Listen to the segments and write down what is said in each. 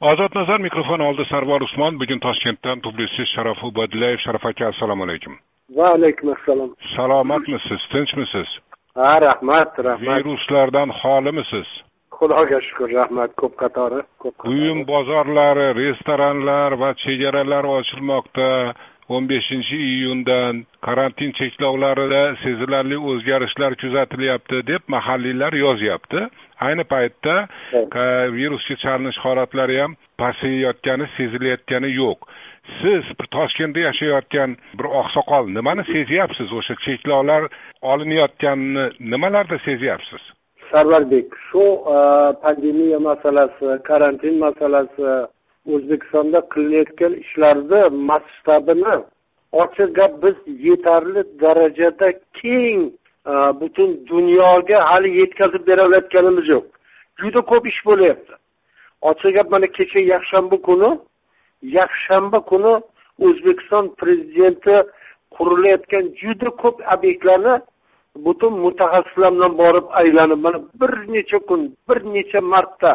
ozod nazar mikrofon oldi sarvar usmon. Bugun toshkentdan publitsist sharof ubadillayev sharof aka assalomu alaykum. Va alaykum assalom. Salomatmisiz tinchmisiz? Ha rahmat rahmat. Viruslardan xolimisiz xudoga shukur rahmat. Ko'p qatori ko'p buyum bozorlari restoranlar va chegaralar ochilmoqda o'n beshinchi iyundan karantin cheklovlarida sezilarli o'zgarishlar kuzatilyapti deb mahalliylar yozyapti. Ayni paytda virusga chalinish holatlari ham pasayayotgani sezilayotgani yo'q. Siz toshkentda yashayotgan bir oqsoqol nimani sezyapsiz? O'sha cheklovlar olinayotganini nimalarda sezyapsiz? Sarvarbek shu e, pandemiya masalasi karantin masalasi o'zbekistonda qilinayotgan ishlarni masshtabini ochiq gap biz yetarli darajada keng e, butun dunyoga hali yetkazib berayotganimiz yo'q. Juda ko'p ish bo'lyapti. Ochiq gap mana kecha yakshanba kuni yakshanba kuni o'zbekiston prezidenti qurilayotgan juda ko'p obyektlarni butun mutaxassislar bilan borib aylanib mana bir necha kun bir necha marta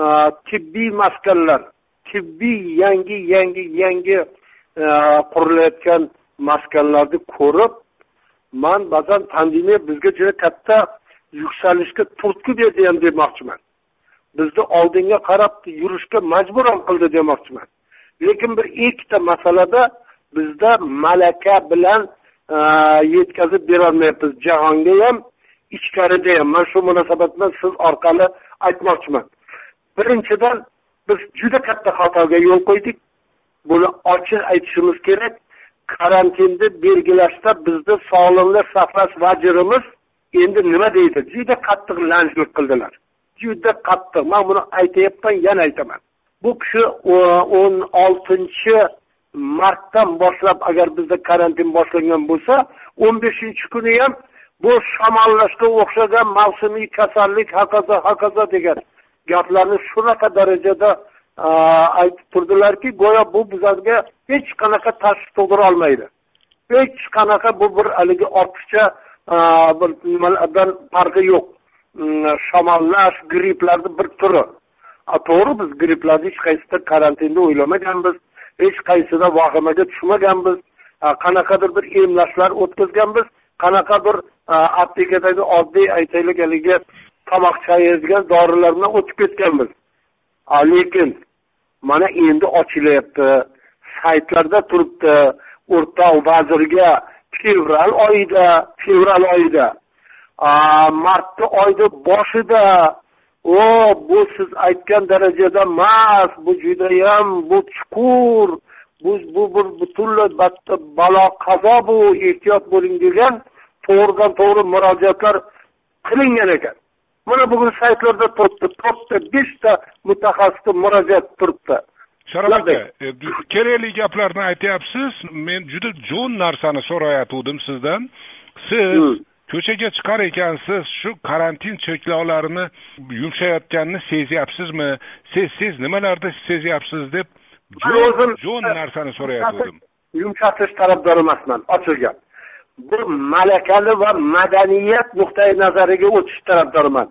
e, tibbiy maskanlar tibbiy yangi yangi yangi e, qurilayotgan maskanlarni ko'rib man ba'zan pandemiya bizga juda katta yuksalishga turtki berdi ham demoqchiman. Bizni oldinga qarab yurishga majbur ham qildi demoqchiman. Lekin bir ikkita masalada bizda malaka bilan e, yetkazib berolmayapmiz. Jahonga ham ichkarida ham. Man shu munosabat bilan siz orqali aytmoqchiman. Birinchidan biz juda katta xatoga yo'l qo'ydik. Buni ochiq aytishimiz kerak. Karantinni belgilashda bizni sog'liqni saqlash vazirimiz endi nima deydi? Juda qattiq lanjlik qildilar. Juda qattiq. Man buni aytyapman yana aytaman. Bu kishi o'n oltinchi martdan boshlab agar bizda karantin boshlangan bo'lsa o'n beshinchi kuni ham bu shamollashga o'xshagan mavsumiy kasallik hokazo hokazo degan gaplarni shunaqa darajada aytib turdilarki go'yo bu bizlarga hech qanaqa tashvish tug'dira olmaydi. Hech qanaqa bu bir haligi ortiqcha bir nimalardan farqi yo'q. Mm, shamollash gripplarni bir turi. To'g'ri biz gripplarni hech qaysida karantinda o'ylamaganmiz hech qaysida vahimaga tushmaganmiz. Qanaqadir bir emlashlar o'tkazganmiz qanaqa bir aptekadagi oddiy aytaylik haligi tomoq chayadigan dorilar bilan o'tib ketganmiz. Lekin mana endi ochilyapti. Saytlarda turibdi. O'rtoq vazirga fevral oyida fevral oyida. Martni oyni boshida. O bu siz aytgan darajada emas bu judayam bu chuqur. Bu bu bir butunlay balo qazo bu ehtiyot bo'ling degan to'g'ridan to'g'ri murojaatlar qilingan ekan. Mana bugun saytlarda turibdi to'rtta beshta mutaxassisga murojaat turibdi. Sharof aka e, kerakli gaplarni aytyapsiz. Men juda jo'n narsani so'rayotgandim sizdan. Siz hmm. ko'chaga chiqar ekansiz shu karantin cheklovlarini yumshayotganini sezyapsizmi? Siz siz nimalarda sezyapsiz deb jo'n narsani so'rayotgandim. yumshatish tarafdori emasman ochiq gap bir malakali va madaniyat nuqtai nazariga o'tish tarafdoriman.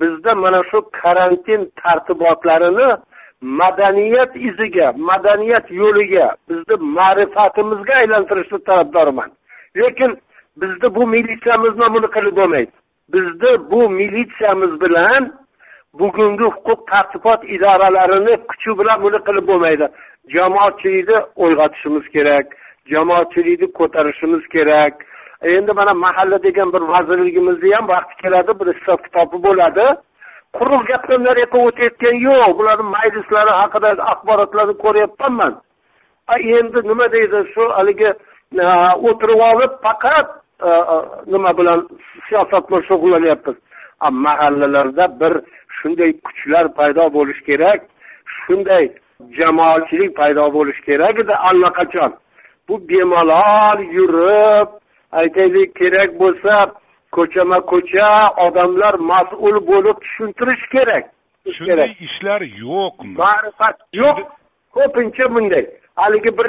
Bizda mana shu karantin tartibotlarini madaniyat iziga madaniyat yo'liga bizni ma'rifatimizga aylantirishni tarafdoriman. Lekin bizni bu militsiyamiz bilan buni qilib bo'lmaydi. Bizni bu militsiyamiz bilan bugungi huquq tartibot idoralarini kuchi bilan buni qilib bo'lmaydi. Jamoatchilikni uyg'otishimiz kerak jamoatchilikni ko'tarishimiz kerak. Endi mana mahalla degan bir vazirligimizni ham vaqti keladi bir hisob kitobi bo'ladi. Quruq gapdan nariyoqqa o'tayotgani yo'q. Bularni majlislari haqida axborotlarni ko'ryapmanman. Endi nima deydi shu haligi o'tirib olib faqat nima bilan siyosat bilan shug'ullanyapmiz mahallalarda bir shunday kuchlar paydo bo'lishi kerak shunday jamoatchilik paydo bo'lishi kerak edi allaqachon. Bu bemalol yurib aytaylik kerak bo'lsa ko'chama ko'cha odamlar mas'ul bo'lib tushuntirish kerak. Shunday ishlar yo'qmi? Ma'rifat yo'q. Ko'pincha bunday. Haligi bir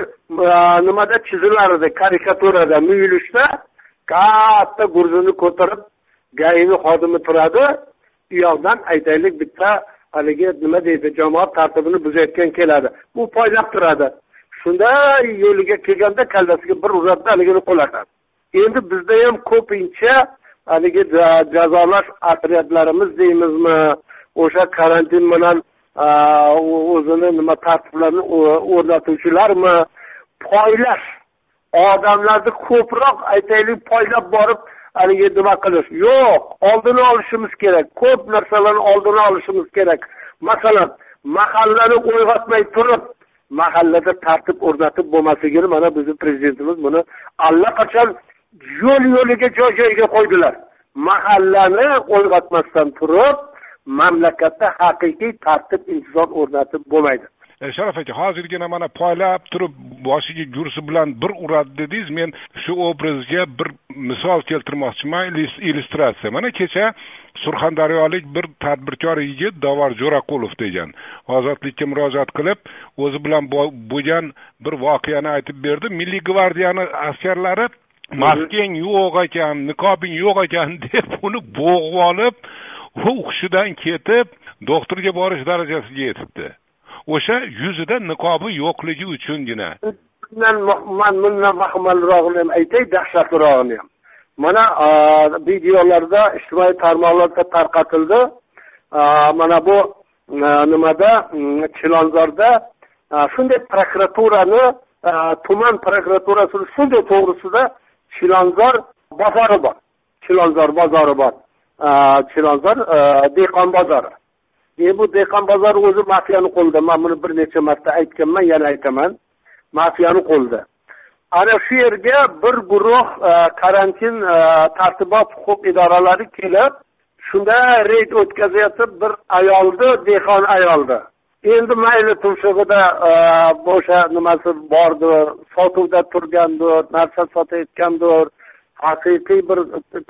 nimada chizilar edi karikaturada muyulishda katta gurzini ko'tarib gaini xodimi turadi. U yoqdan aytaylik bitta haligi nima deydi jamoat tartibini buzayotgan keladi. U poylab turadi shunday yo'liga kelganda kallasiga bir uradida haligini qulatadi endi bizda ham ko'pincha haligi jazolash otryadlarimiz deymizmi o'sha karantin bilan o'zini nima tartiblarni o'rnatuvchilarmi poylash odamlarni ko'proq aytaylik poylab borib haligi nima qilish. Yo'q oldini olishimiz kerak ko'p narsalarni oldini olishimiz kerak. Masalan mahallani uyg'otmay turib mahallada tartib o'rnatib bo'lmasligini mana bizni prezidentimiz buni allaqachon yo'l yo'liga joy joyiga qo'ydilar. Mahallani uyg'otmasdan turib mamlakatda haqiqiy tartib intizom o'rnatib bo'lmaydi. E, sharaf sharof aka hozirgina mana poylab turib boshiga gursi bilan bir uradi dedingiz men shu obrazga bir misol keltirmoqchiman illyustratsiya mana kecha surxondaryolik bir tadbirkor yigit davor jo'raqulov degan. Ozodlikka murojaat qilib o'zi bilan bo'lgan bir voqeani aytib berdi. Milliy gvardiyani askarlari maskang yo'q ekan niqobing yo'q ekan deb uni bo'g'ib olib u hushidan ketib doktorga borish darajasiga yetibdi. O'sha yuzida niqobi yo'qligi uchungina. Man bundan vahmalrog'ini ham aytay dahshatlirog'ini ham. Mana videolarda ijtimoiy tarmoqlarda tarqatildi. Mana bu nimada chilonzorda shunday prokuraturani tuman prokuraturasini shunday to'g'risida chilonzor bozori bor. Chilonzor bozori bor. Chilonzor dehqon bozori. E bu dehqon bozori o'zi mafiyani qo'lida. Man buni bir necha marta aytganman yana aytaman. Mafiyani qo'lida. Ana shu yerga bir guruh e, karantin e, tartibot huquq idoralari kelib shunda reyd o'tkazayotib bir ayolni dehqon ayolni endi mayli tumshug'ida e, o'sha nimasi bordir sotuvda turgandir narsa sotayotgandir haqiqiy bir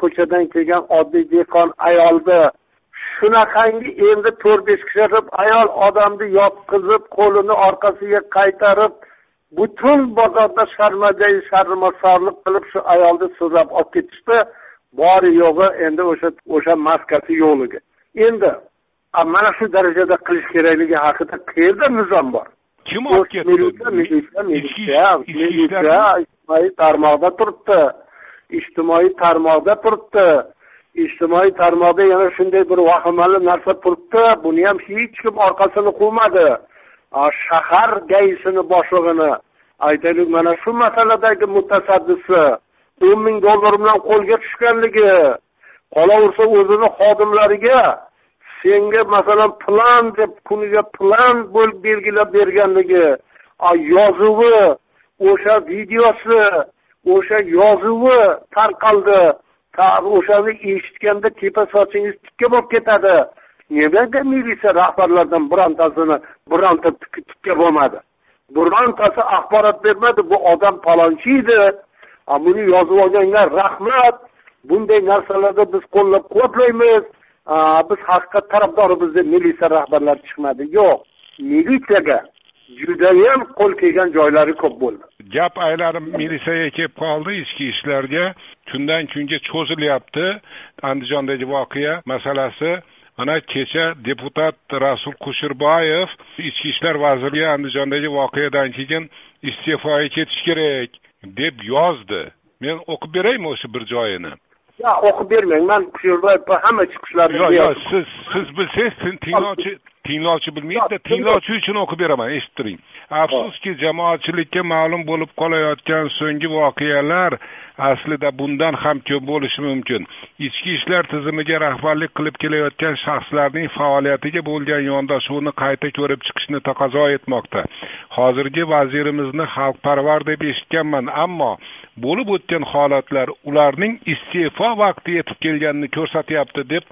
ko'chadan kelgan oddiy dehqon ayolni shunaqangi endi to'rt besh kishi qilib ayol odamni yotqizib qo'lini orqasiga qaytarib butun bozorda sharmajayi sharmasorlik qilib shu ayolni so'zlab olib ketishdi. Bori yo'g'i endi o'sha o'sha maskasi yo'qligi endi mana shu darajada qilish kerakligi haqida qayerda nizom bor? Kim olib ketdi? Militsiya militsiya militsiya ijtimoiy tarmoqda turibdi. Ijtimoiy tarmoqda turibdi ijtimoiy tarmoqda yana shunday bir vahimali narsa turibdi. Buni ham hech kim orqasini quvmadi. Shahar gaisini boshlig'ini aytaylik mana shu masaladagi mutasaddisi o'n ming dollar bilan qo'lga tushganligi. Qolaversa o'zini xodimlariga senga masalan plan deb kuniga plan bo'lib belgilab berganligi yozuvi o'sha videosi o'sha yozuvi tarqaldi. O'shani eshitganda tepa sochingiz tikka bo'lib ketadi. Nimaga militsiya rahbarlaridan birontasini bironta tikka bo'lmadi? Birontasi axborot bermadi bu odam palonchi edi. Buni yozib olganlar rahmat. Bunday narsalarda biz qo'llab quvvatlaymiz. Biz haqiqat tarafdorimiz deb militsiya rahbarlari chiqmadi. Yo'q militsiyaga judayam qo'l kelgan joylari ko'p bo'ldi. Gap aylanib militsiyaga kelib qoldi ichki ishlarga. Kundan kunga cho'zilyapti. Andijondagi voqea masalasi. Mana kecha deputat rasul kusherbayev ichki ishlar vaziriga andijondagi voqeadan keyin iste'foga ketish kerak deb yozdi. Men o'qib beraymi o'sha bir joyini? Yo'q o'qib bermang. Man kusherbayevni hamma chiqishlarini yo'q yo'q siz siz bilsangiz tinglovchi tinglovchi bilmaydida tinglovchi uchun o'qib beraman eshitib turing afsuski jamoatchilikka ma'lum bo'lib qolayotgan so'nggi voqealar aslida bundan ham ko'p bo'lishi mumkin. Ichki ishlar tizimiga rahbarlik qilib kelayotgan shaxslarning faoliyatiga bo'lgan yondashuvni qayta ko'rib chiqishni taqozo etmoqda. Hozirgi vazirimizni xalqparvar deb eshitganman ammo bo'lib o'tgan holatlar ularning iste'fo vaqti yetib kelganini ko'rsatyapti deb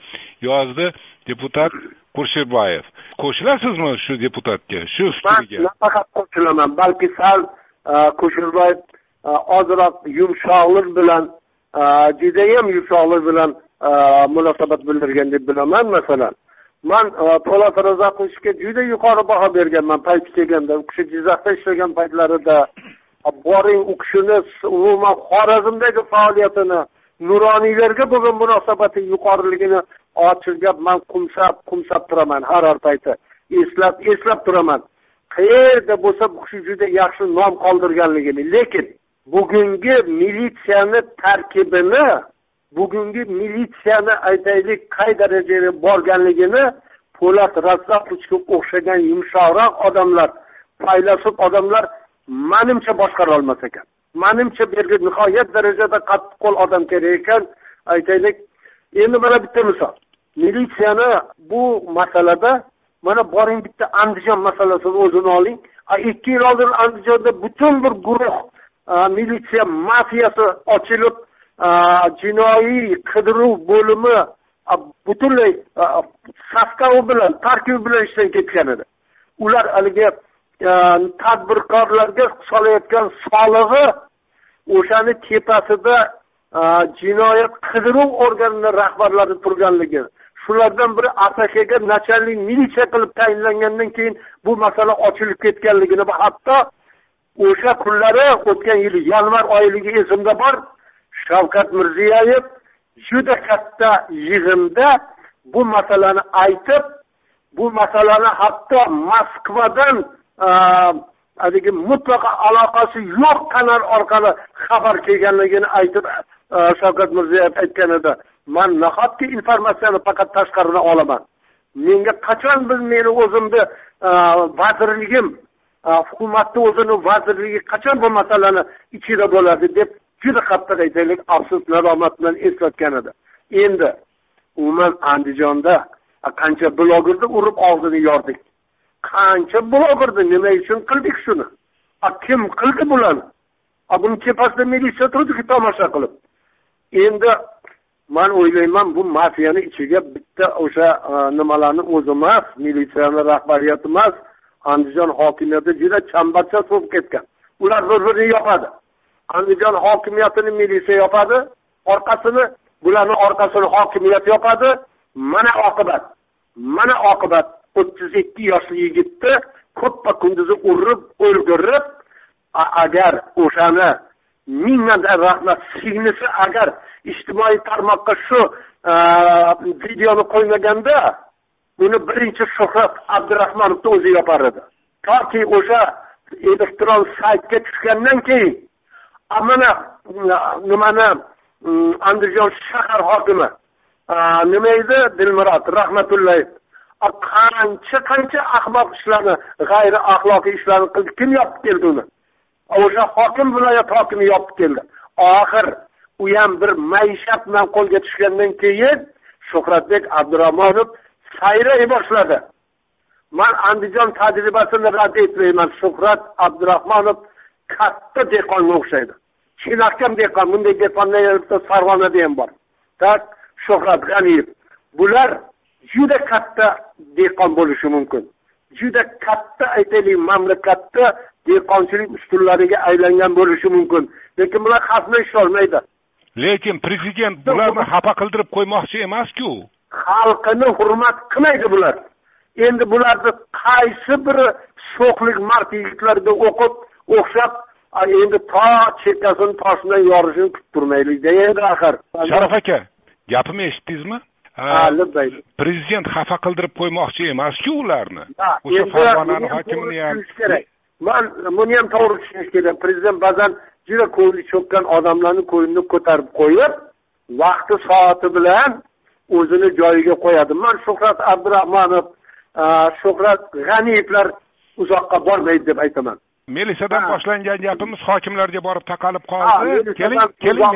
yozdi deputat kusherbayev qo'shilasizmi shu deputatga shu fikriga man nafaqat qo'shilaman balki sal e, kusherbayev e, ozroq yumshoqlik bilan e, judayam yumshoqlik bilan munosabat bildirgan deb bilaman masalan. Man po'lat razaqovичga juda yuqori baho berganman payti kelganda u kishi jizzaxda ishlagan paytlarida. Boring u kishini umuman xorazmdagi faoliyatini nuroniylarga bo'lgan munosabati yuqoriligini ochiq man qumsab qumsab turaman har har payti eslab eslab turaman. Qayerda bo'lsa bu kishi juda yaxshi nom qoldirganligini. Lekin bugungi militsiyani tarkibini bugungi militsiyani aytaylik qay darajaga borganligini po'lat rassofichga o'xshagan yumshoqroq odamlar faylasuf odamlar manimcha boshqara olmas ekan. Manimcha bu yerga nihoyat darajada qattiqqo'l odam kerak ekan. Aytaylik endi mana bitta misol. Militsiyani bu masalada mana boring bitta andijon masalasini o'zini oling. Ikki yil oldin andijonda butun bir guruh militsiya mafiyasi ochilib jinoiy qidiruv bo'limi butunlay sostavi bilan tarkibi bilan ishdan ketgan edi. Ular haligi tadbirkorlarga solayotgan solig'i o'shani tepasida jinoyat qidiruv organini rahbarlari turganligi shulardan biri atakaga nachalnik militsiya qilib tayinlangandan keyin bu masala ochilib ketganligini va hatto o'sha kunlari o'tgan yil yanvar oyligi esimda bor shavkat mirziyoyev juda katta yig'inda bu masalani aytib bu masalani hatto moskvadan haligi mutlaqo aloqasi yo'q kanal orqali xabar kelganligini aytib Э, shavkat mirziyoyev aytgan edi man nahotki informatsiyani faqat tashqaridan olaman? Menga qachon biz meni o'zimni e, vazirligim e, hukumatni o'zini vazirligi qachon bu masalani ichida bo'ladi deb juda qattiq aytaylik afsus nadomat bilan eslatgan edi. Endi umuman andijonda qancha blogerni urib og'zini yordik? Qancha blogerni? Nima uchun qildik shuni? Kim qildi bularni? Buni tepasida militsiya turdiki tomosha qilib. Endi man o'ylayman bu mafiyani ichiga bitta o'sha e, nimalarni o'zi emas militsiyani rahbariyati emas andijon hokimiyati juda chambarchas bo'lib ketgan. Ular bir birini yopadi. Andijon hokimiyatini militsiya yopadi orqasini bularni orqasini hokimiyat yopadi. Mana oqibat mana oqibat o'ttiz ikki yoshli yigitni ko'ppa kunduzi urib o'ldirib agar o'shani mingdan rahmat. Singlisi agar ijtimoiy tarmoqqa shu e, videoni qo'ymaganda uni birinchi shuhrat abdurahmonovni o'zi yopar edi. Toki o'sha elektron saytga tushgandan keyin mana e, nimani andijon shahar hokimi e, nima edi? Dilmurod rahmatullayev qancha qancha ahmoq ishlarni g'ayri axloqiy ishlarni qildi kim yopib keldi uni? O'sha hokim viloyat hokimi yopib keldi. Oxir u ham bir maishat bilan qo'lga tushgandan keyin shuhratbek abdurahmonov sayray boshladi. Man andijon tajribasini rad etmayman shuhrat abdurahmonov katta dehqonga o'xshaydi. Chinakam dehqon bunday dehqonlar farg'onada ham bor. Tak shuhrat g'aniyev. Bular juda katta dehqon bo'lishi mumkin. Juda katta aytaylik mamlakatda dehqonchilik ustunlariga aylangan bo'lishi mumkin. Lekin bular xalqni ishlolmaydi lekin prezident bularni xafa qildirib qo'ymoqchi emasku. Xalqini hurmat qilmaydi bular. Endi bularni qaysi biri sho'xlik mard yigitlarga o'qib o'xshab endi to chekkasini tosh bilan yorishini kutib turmaylikda endi axir. Sharof aka gapimni eshitdingizmi prezident xafa qildirib qo'ymoqchi emasku ularni. O'sha farg'onani hokimini ham kerak. Man buni ham to'g'ri tushunish kerak. Prezident ba'zan juda ko'ngli cho'kkan odamlarni ko'nglini ko'tarib qo'yib vaqti soati bilan o'zini joyiga qo'yadi. Man shuhrat abdurahmonov shuhrat g'aniyevlar uzoqqa bormaydi deb aytaman militsiyadan boshlangan gapimiz hokimlarga borib taqalib qoldi. Keling keling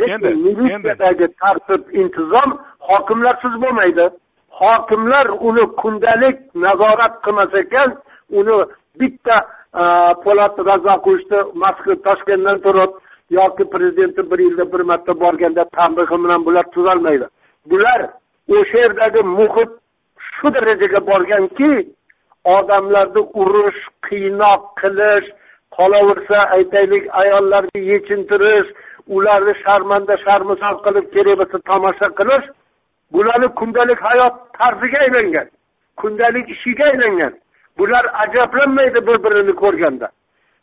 lekin militsiyadagi tartib intizom hokimlarsiz bo'lmaydi. Hokimlar uni kundalik nazorat qilmas ekan uni bitta po'lat razzoqovichni moskva toshkentdan turib yoki prezidentni bir yilda bir marta borganda tanbehi bilan bular tuzalmaydi. Bular o'sha yerdagi muhit shu darajaga borganki odamlarni urish qiynoq qilish qolaversa aytaylik ayollarni yechintirish ularni sharmanda sharmisor qilib kerak bo'lsa tomosha qilish bularni kundalik hayot tarziga aylangan kundalik ishiga aylangan. Bular ajablanmaydi bir birini ko'rganda.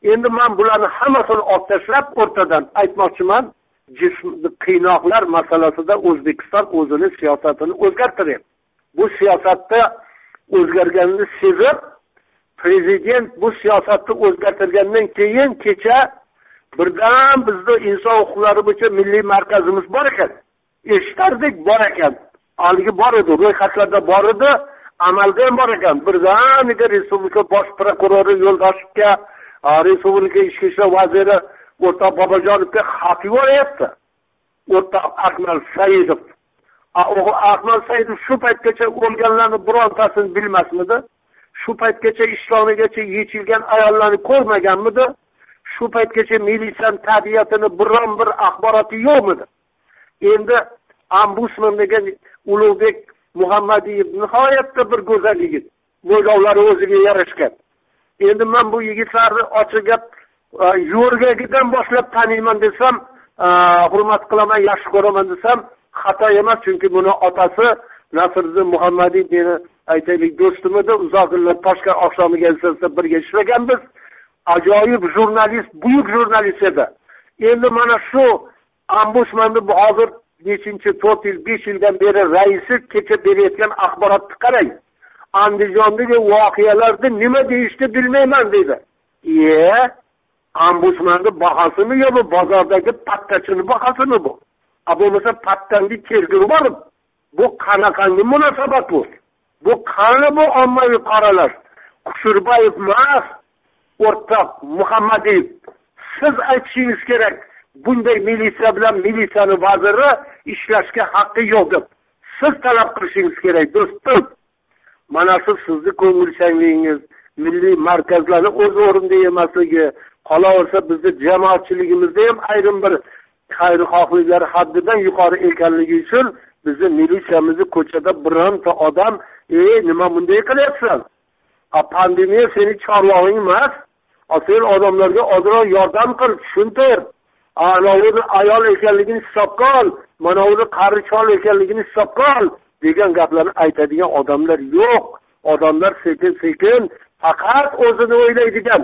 Endi man bularni hammasini olib tashlab o'rtadan aytmoqchiman qiynoqlar masalasida o'zbekiston o'zini siyosatini o'zgartiryapti bu siyosatda o'zgarganini sezib prezident bu siyosatni o'zgartirgandan keyin kecha birdan bizni inson huquqlari bo'yicha milliy markazimiz bor ekan. Eshitardik bor ekan. Haligi bor edi ro'yxatlarda bor edi amalda ham bor ekan. Birdaniga respublika bosh prokurori yo'ldoshevga respublika ichki ishlar vaziri o'rtoq bobojonovga xat yuboryapti o'rtoq akmal saidov ahmad saidov shu paytgacha o'lganlarni birontasini bilmasmidi? Shu paytgacha ishlomigacha yechilgan ayollarni ko'rmaganmidi? Shu paytgacha militsiyani tabiatini biron bir axboroti yo'qmidi? Endi ambusman degan ulug'bek muhammadiyev nihoyatda bir go'zal yigit mo'ylovlari o'ziga yarashgan. Endi man bu yigitlarni ochiq gap e, yo'rgagidan boshlab taniyman desam e, hurmat qilaman yaxshi ko'raman desam xato emas chunki buni otasi nasriddin muhammadiy meni aytaylik do'stim edi uzoq yillar toshkent oqshomiga birga ishlaganmiz. Ajoyib jurnalist buyuk jurnalist edi. Endi mana shu ombudsmanni hozir nechinchi to'rt yil besh yildan beri raisi kecha berayotgan axborotni qarang. Andijondagi voqealarni nima deyishni bilmayman deydi iye ombudsmanni bahosimi yo bu bozordagi pattachini bahosimi bu? A bo'lmasa pattanni tergov borib bu qanaqangi munosabat bu? Bu qani bu ommaviy qoralash kushurbayev emas o'rtoq muhammadiyev siz aytishingiz kerak bunday militsiya bilan militsiyani vaziri ishlashga haqqi yo'q deb siz talab qilishingiz kerak do'stim. Mana shu sizni ko'ngilchanligingiz milliy markazlarni o'z o'rnida emasligi qolaversa bizni jamoatchiligimizda ham ayrim bir xayrixohliklari haddidan yuqori ekanligi uchun bizni militsiyamizni ko'chada bironta odam ey nima bunday qilyapsan? Pandemiya seni chorvog'ing emas. Sen odamlarga ozroq yordam qil tushuntir anavi ayol ekanligini hisobga ol manavi qari chol ekanligini hisobga ol degan gaplarni aytadigan odamlar yo'q. Odamlar sekin sekin faqat o'zini o'ylaydigan.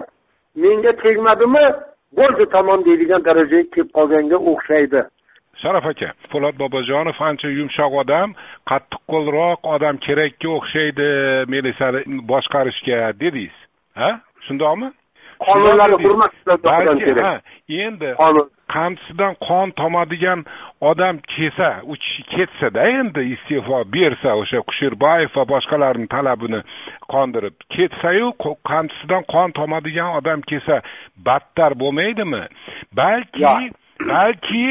Menga tegmadimi? Bo'ldi tamom deydigan darajaga kelib qolganga o'xshaydi. Sharof aka po'lat bobojonov ancha yumshoq odam qattiqqo'lroq odam kerakka o'xshaydi militsiyani boshqarishga dedingiz. Ha? Shundoqmi? Qonunlarni hurmat ha endi qamchisidan qon tomadigan odam kelsa ketsada endi iste'fo bersa o'sha kusherbayev va boshqalarni talabini qondirib ketsayu qamchisidan qon tomadigan odam kelsa battar bo'lmaydimi? Balki balki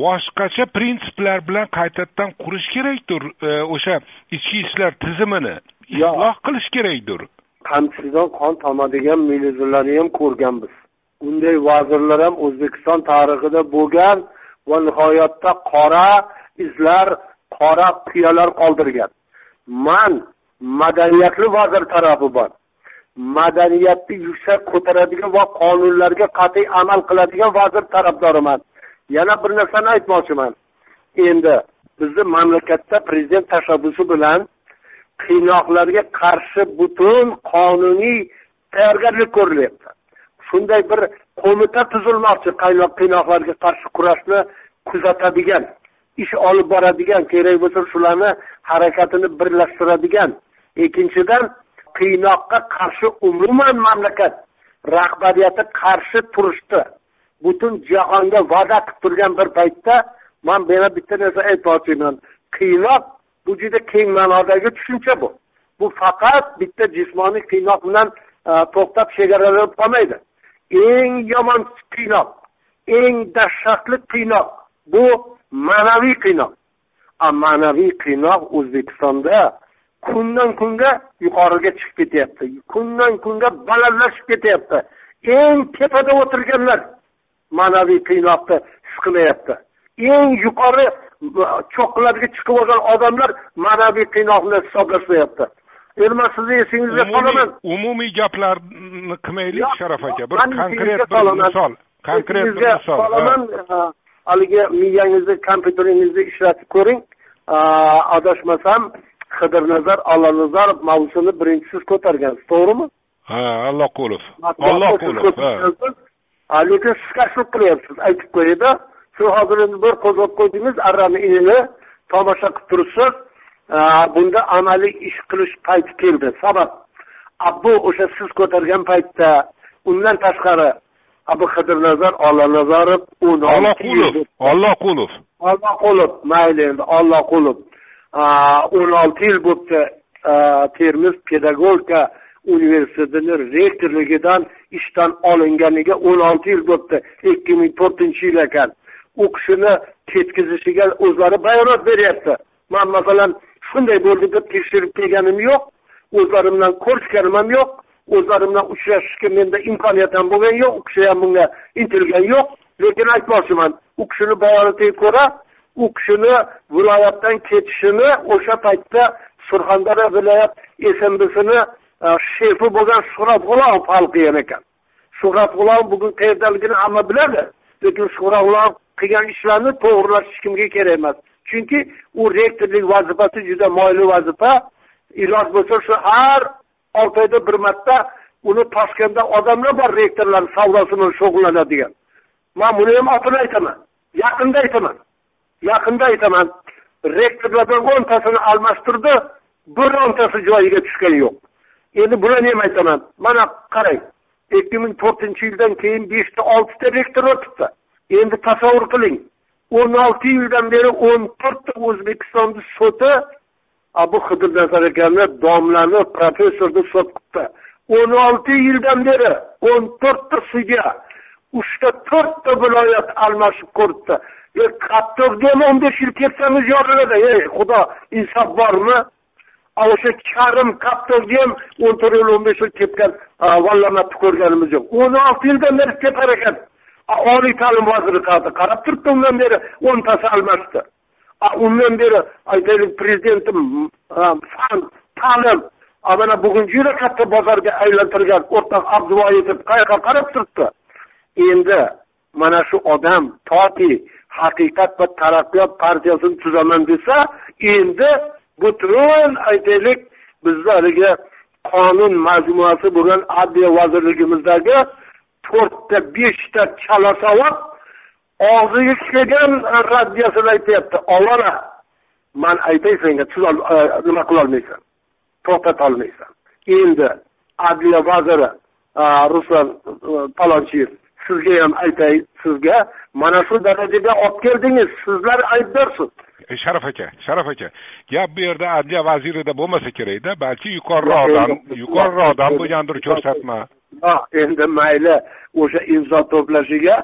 boshqacha prinsiplar bilan qaytadan qurish kerakdir e, o'sha ichki ishlar tizimini isloh qilish kerakdir. Qamchisidan qon tomadigan militsionerlarni ham ko'rganmiz unday vazirlar ham o'zbekiston tarixida bo'lgan va nihoyatda qora izlar qora qiyalar qoldirgan. Man madaniyatli vazir tarafiman madaniyatni yuksak ko'taradigan va qonunlarga qat'iy amal qiladigan vazir tarafdoriman. Yana bir narsani aytmoqchiman. Endi bizni mamlakatda prezident tashabbusi bilan qiynoqlarga qarshi butun qonuniy tayyorgarlik ko'rilyapti. Shunday bir qo'mita tuzilmoqchi qiynoqlarga qarshi kurashni kuzatadigan ish olib boradigan kerak bo'lsa shularni harakatini birlashtiradigan. Ikkinchidan qiynoqqa qarshi umuman mamlakat rahbariyati qarshi turishdi. Butun jahonga va'da qilib turgan bir paytda man yana bitta narsa aytmoqchiman. Qiynoq bu juda keng ma'nodagi tushuncha bu. Bu faqat bitta jismoniy qiynoq bilan e, to'xtab chegaralanib qolmaydi. Eng yomon qiynoq eng dahshatli qiynoq bu ma'naviy qiynoq. Ma'naviy qiynoq o'zbekistonda kundan kunga yuqoriga chiqib ketyapti kundan kunga balandlashib ketyapti. Eng tepada o'tirganlar ma'naviy qiynoqni his qilyapti. Eng yuqori cho'qqilarga chiqib olgan odamlar ma'naviy qiynoqni hisoblashmayapti man sizni esingizga solaman umumiy gaplarni qilmaylik sharof aka bir konkret bir misol konkret bir misol solaman haligi miyangizni kompyuteringizni ishlatib ko'ring. Adashmasam qidirnazar allanazarov mavzusini birinchi siz ko'targansiz to'g'rimi? Ha alloqulov alloqulov lekin siz kashf qilyapsiz aytib qo'yayda. Shu hozir endi bir qo'zg'ab qo'ydingiz arrani inini tomosha qilib turibsiz bunda amaliy ish qilish payti keldi. Sabab bu o'sha siz ko'targan paytda undan tashqari abu qidirnazar ollanazarov olloqulov olloqulov olloqulov mayli endi olloqulov o'n olti yil bo'libdi termiz pedagogika universitetini rektorligidan ishdan olinganiga o'n olti yil bo'libdi ikki ming to'rtinchi yil ekan. U kishini ketkazishiga o'zlari bayonot beryapti. Man masalan shunday bo'ldi deb tekshirib kelganim yo'q. O'zlarimdan ko'rishganim ham yo'q. O'zlarimdan bilan uchrashishga menda imkoniyat ham bo'lgan yo'q. U kishi ham bunga intilgan yo'q. Lekin aytmoqchiman u kishini bayonotiga ko'ra u kishini viloyatdan ketishini o'sha paytda surxondaryo viloyat smbsini e, shefi bo'lgan shuhrat g'ulomov hal qilgan ekan. Shuhrat g'ulomov bugun qayerdaligini hamma biladi lekin shuhrat g'ulomov qilgan ishlarni to'g'rilash hech kimga kerak emas. Chunki u rektorlik vazifasi juda moyli vazifa. Iloj bo'lsa shu har olti oyda bir marta uni toshkentda odamlar bor rektorlar savdosi bilan shug'ullanadigan man buni ham otini aytaman. Yaqinda aytaman. Yaqinda aytaman. Rektorlardan o'ntasini almashtirdi birontasi joyiga tushgani yo'q. Endi bularni ham aytaman. Mana qarang. Ikki ming to'rtinchi yildan keyin beshta oltita rektor o'tibdi endi tasavvur qiling. O'n olti yildan beri o'n to'rtta o'zbekistonni sudi bu xidirnazar akamni domlani professorni sud qilibdi o'n olti yildan beri o'n to'rtta sudya uchta to'rtta viloyat almashib ko'ribdi. E qattiqga o'n besh yil ketsangiz yoriladi ey xudo insof bormi? O'sha karim kaptovga ham o'n to'rt yil o'n besh yil ketgan vallamatni ko'rganimiz yo'q. o'n olti yildan beri ketar ekan. Oliy ta'lim vaziri qarab turibdi undan beri o'ntasi almashdi. Undan beri aytaylik prezidentim fan ta'lim. Mana bugun juda katta bozorga aylantirgan o'rtoq abduvoyitov qayoqqa qarab turibdi? Endi mana shu odam toki haqiqat va taraqqiyot partiyasini tuzaman desa endi butun aytaylik bizni haligi qonun majmuasi bo'lgan adliya vazirligimizdagi to'rtta beshta chalasavob og'ziga kelgan raddiyasini aytyapti ovora man aytay senga e, nima qilolmaysan? To'xtatolmaysan endi adliya vaziri e, ruslan e, palonchiyev sizga ham aytay sizga mana shu darajaga olib keldingiz. Sizlar aybdorsiz sharaf aka sharaf aka gap bu yerda adliya vazirida bo'lmasa kerakda balki yuqoriroqdan yuqoriroqdan bo'lgandir ko'rsatma endi mayli o'sha imzo to'plashiga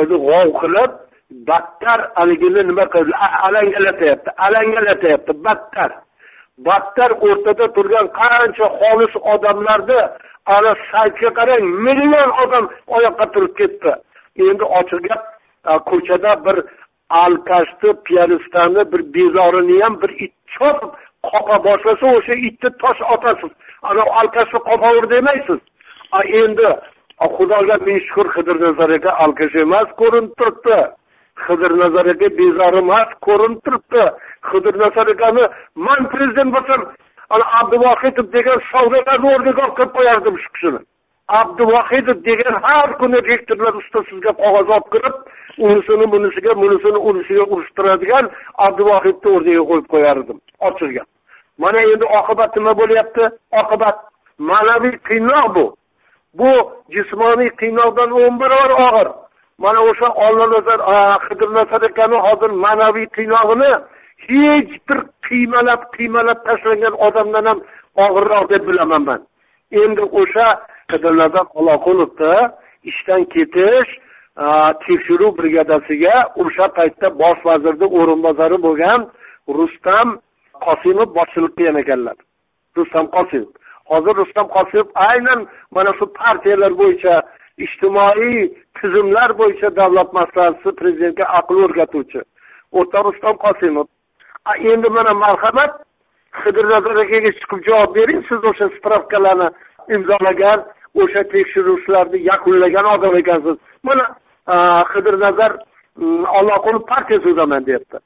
endi g'ov qilib battar haligini nima qildi? Alangalatyapti alangalatyapti battar. Battar o'rtada turgan qancha xolis odamlarni ana saytga qarang million odam oyoqqa turib ketdi. Endi ochiq gap ko'chada bir alkashni piyanistani bir bezorini ham bir it chopib qoqa boshlasa o'sha itni tosh otasiz. Ana alkashni qopaver demaysiz endi xudoga ming shukur qidirnazar aka alkash emas ko'rinib turibdi qidirnazar aka bezori emas ko'rinib turibdi qidirnazar akani man prezident bo'lsam ana abduvohidov degan savdolarni o'rniga olib qo'yib qo'yardim shu kishini abduvohidov degan har kuni rektorlar ustasiga qog'oz olib kirib unisini bunisiga bunisini unisiga urushtiradigan abduvohidni o'rniga qo'yib qo'yardim ochiq gap mana endi oqibat nima bo'lyapti oqibat ma'naviy qiynoq bu bu jismoniy qiynoqdan o'n barobar og'ir. Mana o'sha ollanazar qidirnazar akani hozir ma'naviy qiynog'ini hech bir qiymalab qiymalab tashlangan odamdan ham og'irroq deb bilaman man. Endi o'sha qidirnazar oloqulovni ishdan ketish tekshiruv brigadasiga o'sha paytda bosh vazirni o'rinbosari bo'lgan rustam qosimov boshchilik qilgan ekanlar. Rustam qosimov. Hozir rustam qosimov aynan mana shu partiyalar bo'yicha ijtimoiy tizimlar bo'yicha davlat maslahatchisi prezidentga aql o'rgatuvchi. O'rtoq rustam qosimov endi mana marhamat xidirnazar akaga chiqib javob bering siz o'sha spravkalarni imzolagan o'sha tekshiruvchilarni yakunlagan odam ekansiz. Mana xidirnazar olloqulov partiya tuzaman deyapti.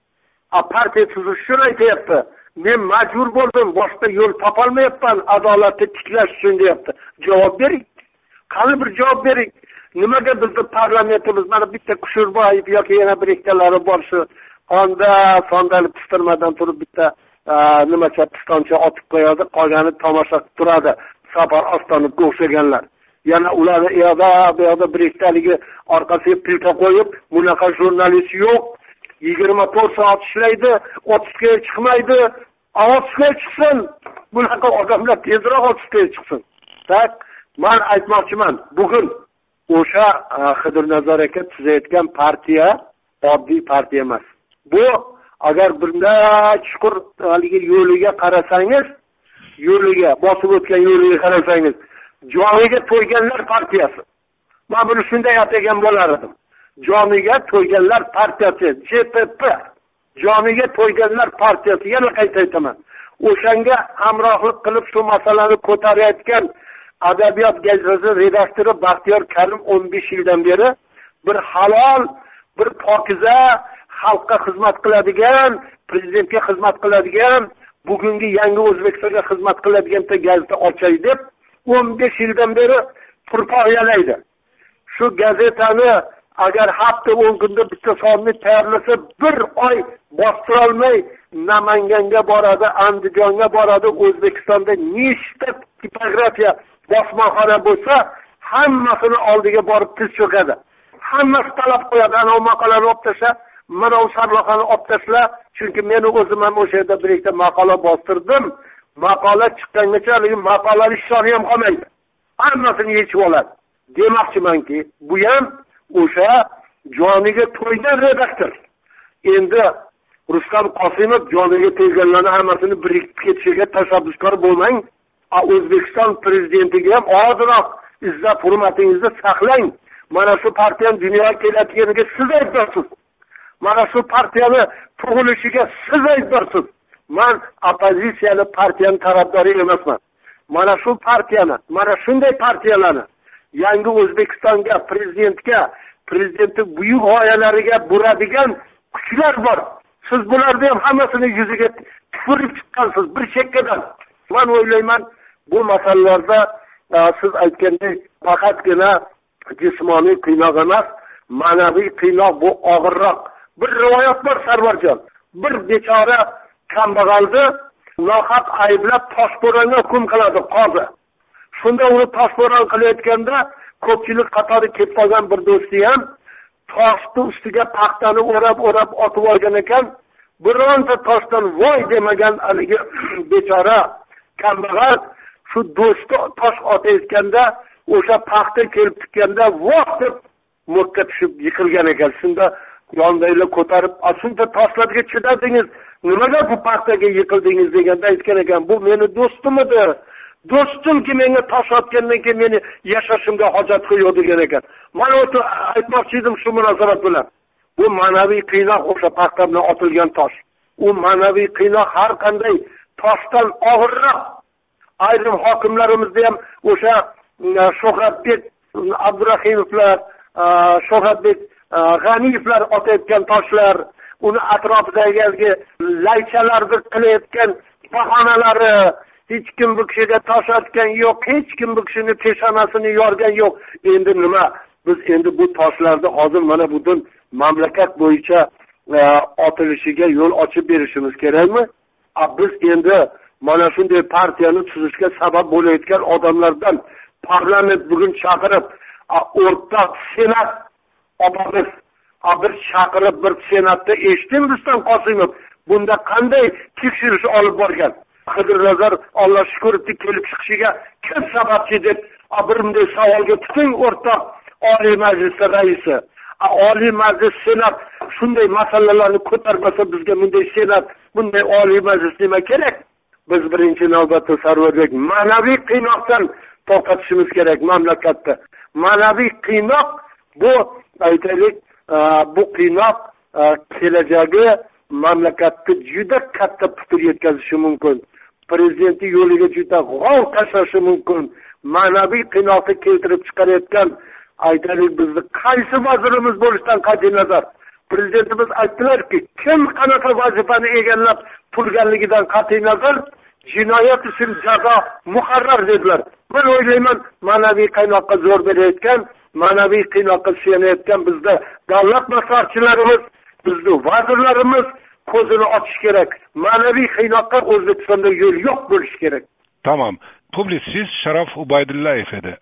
Partiya tuzish uchun aytyapti men majbur bo'ldim boshqa yo'l topolmayapman adolatni tiklash uchun deyapti. Javob bering. Qani bir javob bering. Nimaga bizni parlamentimiz mana bitta kushurboyev yoki yana bir ikkalari bor shu onda sondali pistirmadan turib bitta nimacha pistoncha otib qo'yadi qolgani tomosha qilib turadi. Safar ostonovga o'xshaganlar. Yana ularni u yoqda bu yoqda bir ikkitaligi orqasiga pilka qo'yib bunaqa jurnalist yo'q. Yigirma to'rt soat ishlaydi otishga chiqmaydi. Otishga chiqsin. Bunaqa odamlar tezroq otishga chiqsin. Tak man aytmoqchiman bugun o'sha xidirnazar aka tuzayotgan partiya oddiy partiya emas. Bu agar bunday chuqur haligi yo'liga qarasangiz yo'liga bosib o'tgan yo'liga qarasangiz joniga to'yganlar partiyasi. Man buni shunday atagan bo'lar edim. Joniga to'yganlar partiyasi jpp joniga to'yganlar partiyasi yana qayta aytaman. O'shanga hamrohlik qilib shu masalani ko'tarayotgan adabiyot gazetasi redaktori baxtiyor karim o'n besh yildan beri bir halol bir pokiza xalqqa xizmat qiladigan prezidentga xizmat qiladigan bugungi yangi o'zbekistonga xizmat qiladigan bitta gazeta ochay deb o'n besh yildan beri turpoq yalaydi. Shu gazetani agar hafta o'n kunda bitta sonni tayyorlasa bir oy bostirolmay namanganga boradi andijonga boradi o'zbekistonda nechta tipografiya bosmaxona bo'lsa hammasini oldiga borib tiz cho'kadi. Hammasi talab qo'yadi anavi maqolani olib tashlab manavi sarlavhani olib tashla chunki meni o'zim ham o'sha yerda bir ikkita maqola bostirdim. Maqola chiqqangacha haligi maqolani shoni ham qolmaydi. Hammasini yechib oladi. Demoqchimanki bu ham o'sha joniga to'ygan redaktor. Endi rustam qosimov joniga tegganlarni hammasini birikib ketishiga tashabbuskor bo'lmang. O'zbekiston prezidentiga ham ozroq izzat hurmatingizni saqlang. Mana shu partiyani dunyoga kelayotganiga siz aybdorsiz mana shu partiyani tug'ilishiga siz aybdorsiz man oppozitsiyani partiyani tarafdori emasman. Mana shu partiyani mana shunday partiyalarni yangi o'zbekistonga prezidentga prezidentni buyuk g'oyalariga buradigan kuchlar bor. Siz bularni ham hammasini yuziga tupurib chiqqansiz bir chekkadan man o'ylayman bu masalalarda e, siz aytgandek faqatgina jismoniy qiynoq emas ma'naviy qiynoq bu og'irroq. Bir rivoyat bor sarvarjon. Bir bechora kambag'alni nohaq ayblab toshbo'ronga hukm qiladi qozi. Shunda uni toshbo'ron qilayotganda ko'pchilik qatori kelib qolgan bir do'sti ham toshni ustiga paxtani o'rab o'rab otib olgan ekan. Bironta toshdan voy demagan haligi bechora kambag'al shu do'sti tosh otayotganda o'sha paxta kelib tukkanda voh deb mo'kka tushib yiqilgan ekan. Shunda yonidagilar ko'tarib shuncha toshlarga chidadingiz nimaga bu paxtaga yiqildingiz? deganda aytgan ekan bu meni do'stim edi do'stimki menga tosh otgandan keyin meni yashashimga hojat yo'q degan ekan. Man o'zi aytmoqchi edim shu munosabat bilan. Bu ma'naviy qiynoq o'sha paxta bilan otilgan tosh. U ma'naviy qiynoq har qanday toshdan og'irroq. Ayrim hokimlarimizni ham o'sha e, shuhratbek abdurahimovlar e, shuhratbek e, g'aniyevlar otayotgan toshlar uni atrofidagi laychalarni qilayotgan bahonalari hech kim bu kishiga tosh otgan yo'q hech kim bu kishini peshonasini yorgan yo'q. Endi nima? Biz endi bu toshlarni hozir mana butun mamlakat bo'yicha e, otilishiga yo'l ochib berishimiz kerakmi? A biz endi mana shunday partiyani tuzishga sabab bo'layotgan odamlardan parlament bugun chaqirib o'rtoq senat opamiz bir chaqirib bir senatda eshitdim rustam qosimov bunda qanday tekshirish olib borgan? Qidirnazar alloh shukurni kelib chiqishiga kim sababchi deb bir bunday savolga butun o'rtoq oliy majlisni raisi oliy majlis senat shunday masalalarni ko'tarmasa bizga bunday senat bunday oliy majlis nima kerak? Biz birinchi navbatda sarvarbek ma'naviy qiynoqdan to'xtatishimiz kerak mamlakatda. Ma'naviy qiynoq bu aytaylik bu qiynoq kelajagi mamlakatga juda katta putur yetkazishi mumkin. Prezidentni yo'liga juda g'ov tashlashi mumkin. Ma'naviy qiynoqni keltirib chiqarayotgan aytaylik bizni qaysi vazirimiz bo'lishidan qat'iy nazar? Prezidentimiz aytdilarki kim qanaqa vazifani egallab turganligidan qat'iy nazar? Jinoyat uchun jazo muqarrar dedilar. Men o'ylayman ma'naviy qaynoqqa zo'r berayotgan ma'naviy qiynoqqa suyanayotgan bizda davlat maslahatchilarimiz bizni vazirlarimiz ko'zini ochish kerak. Ma'naviy qiynoqqa o'zbekistonda yo'l yo'q bo'lishi kerak. Tamom publitsist sharof ubaydullayev edi.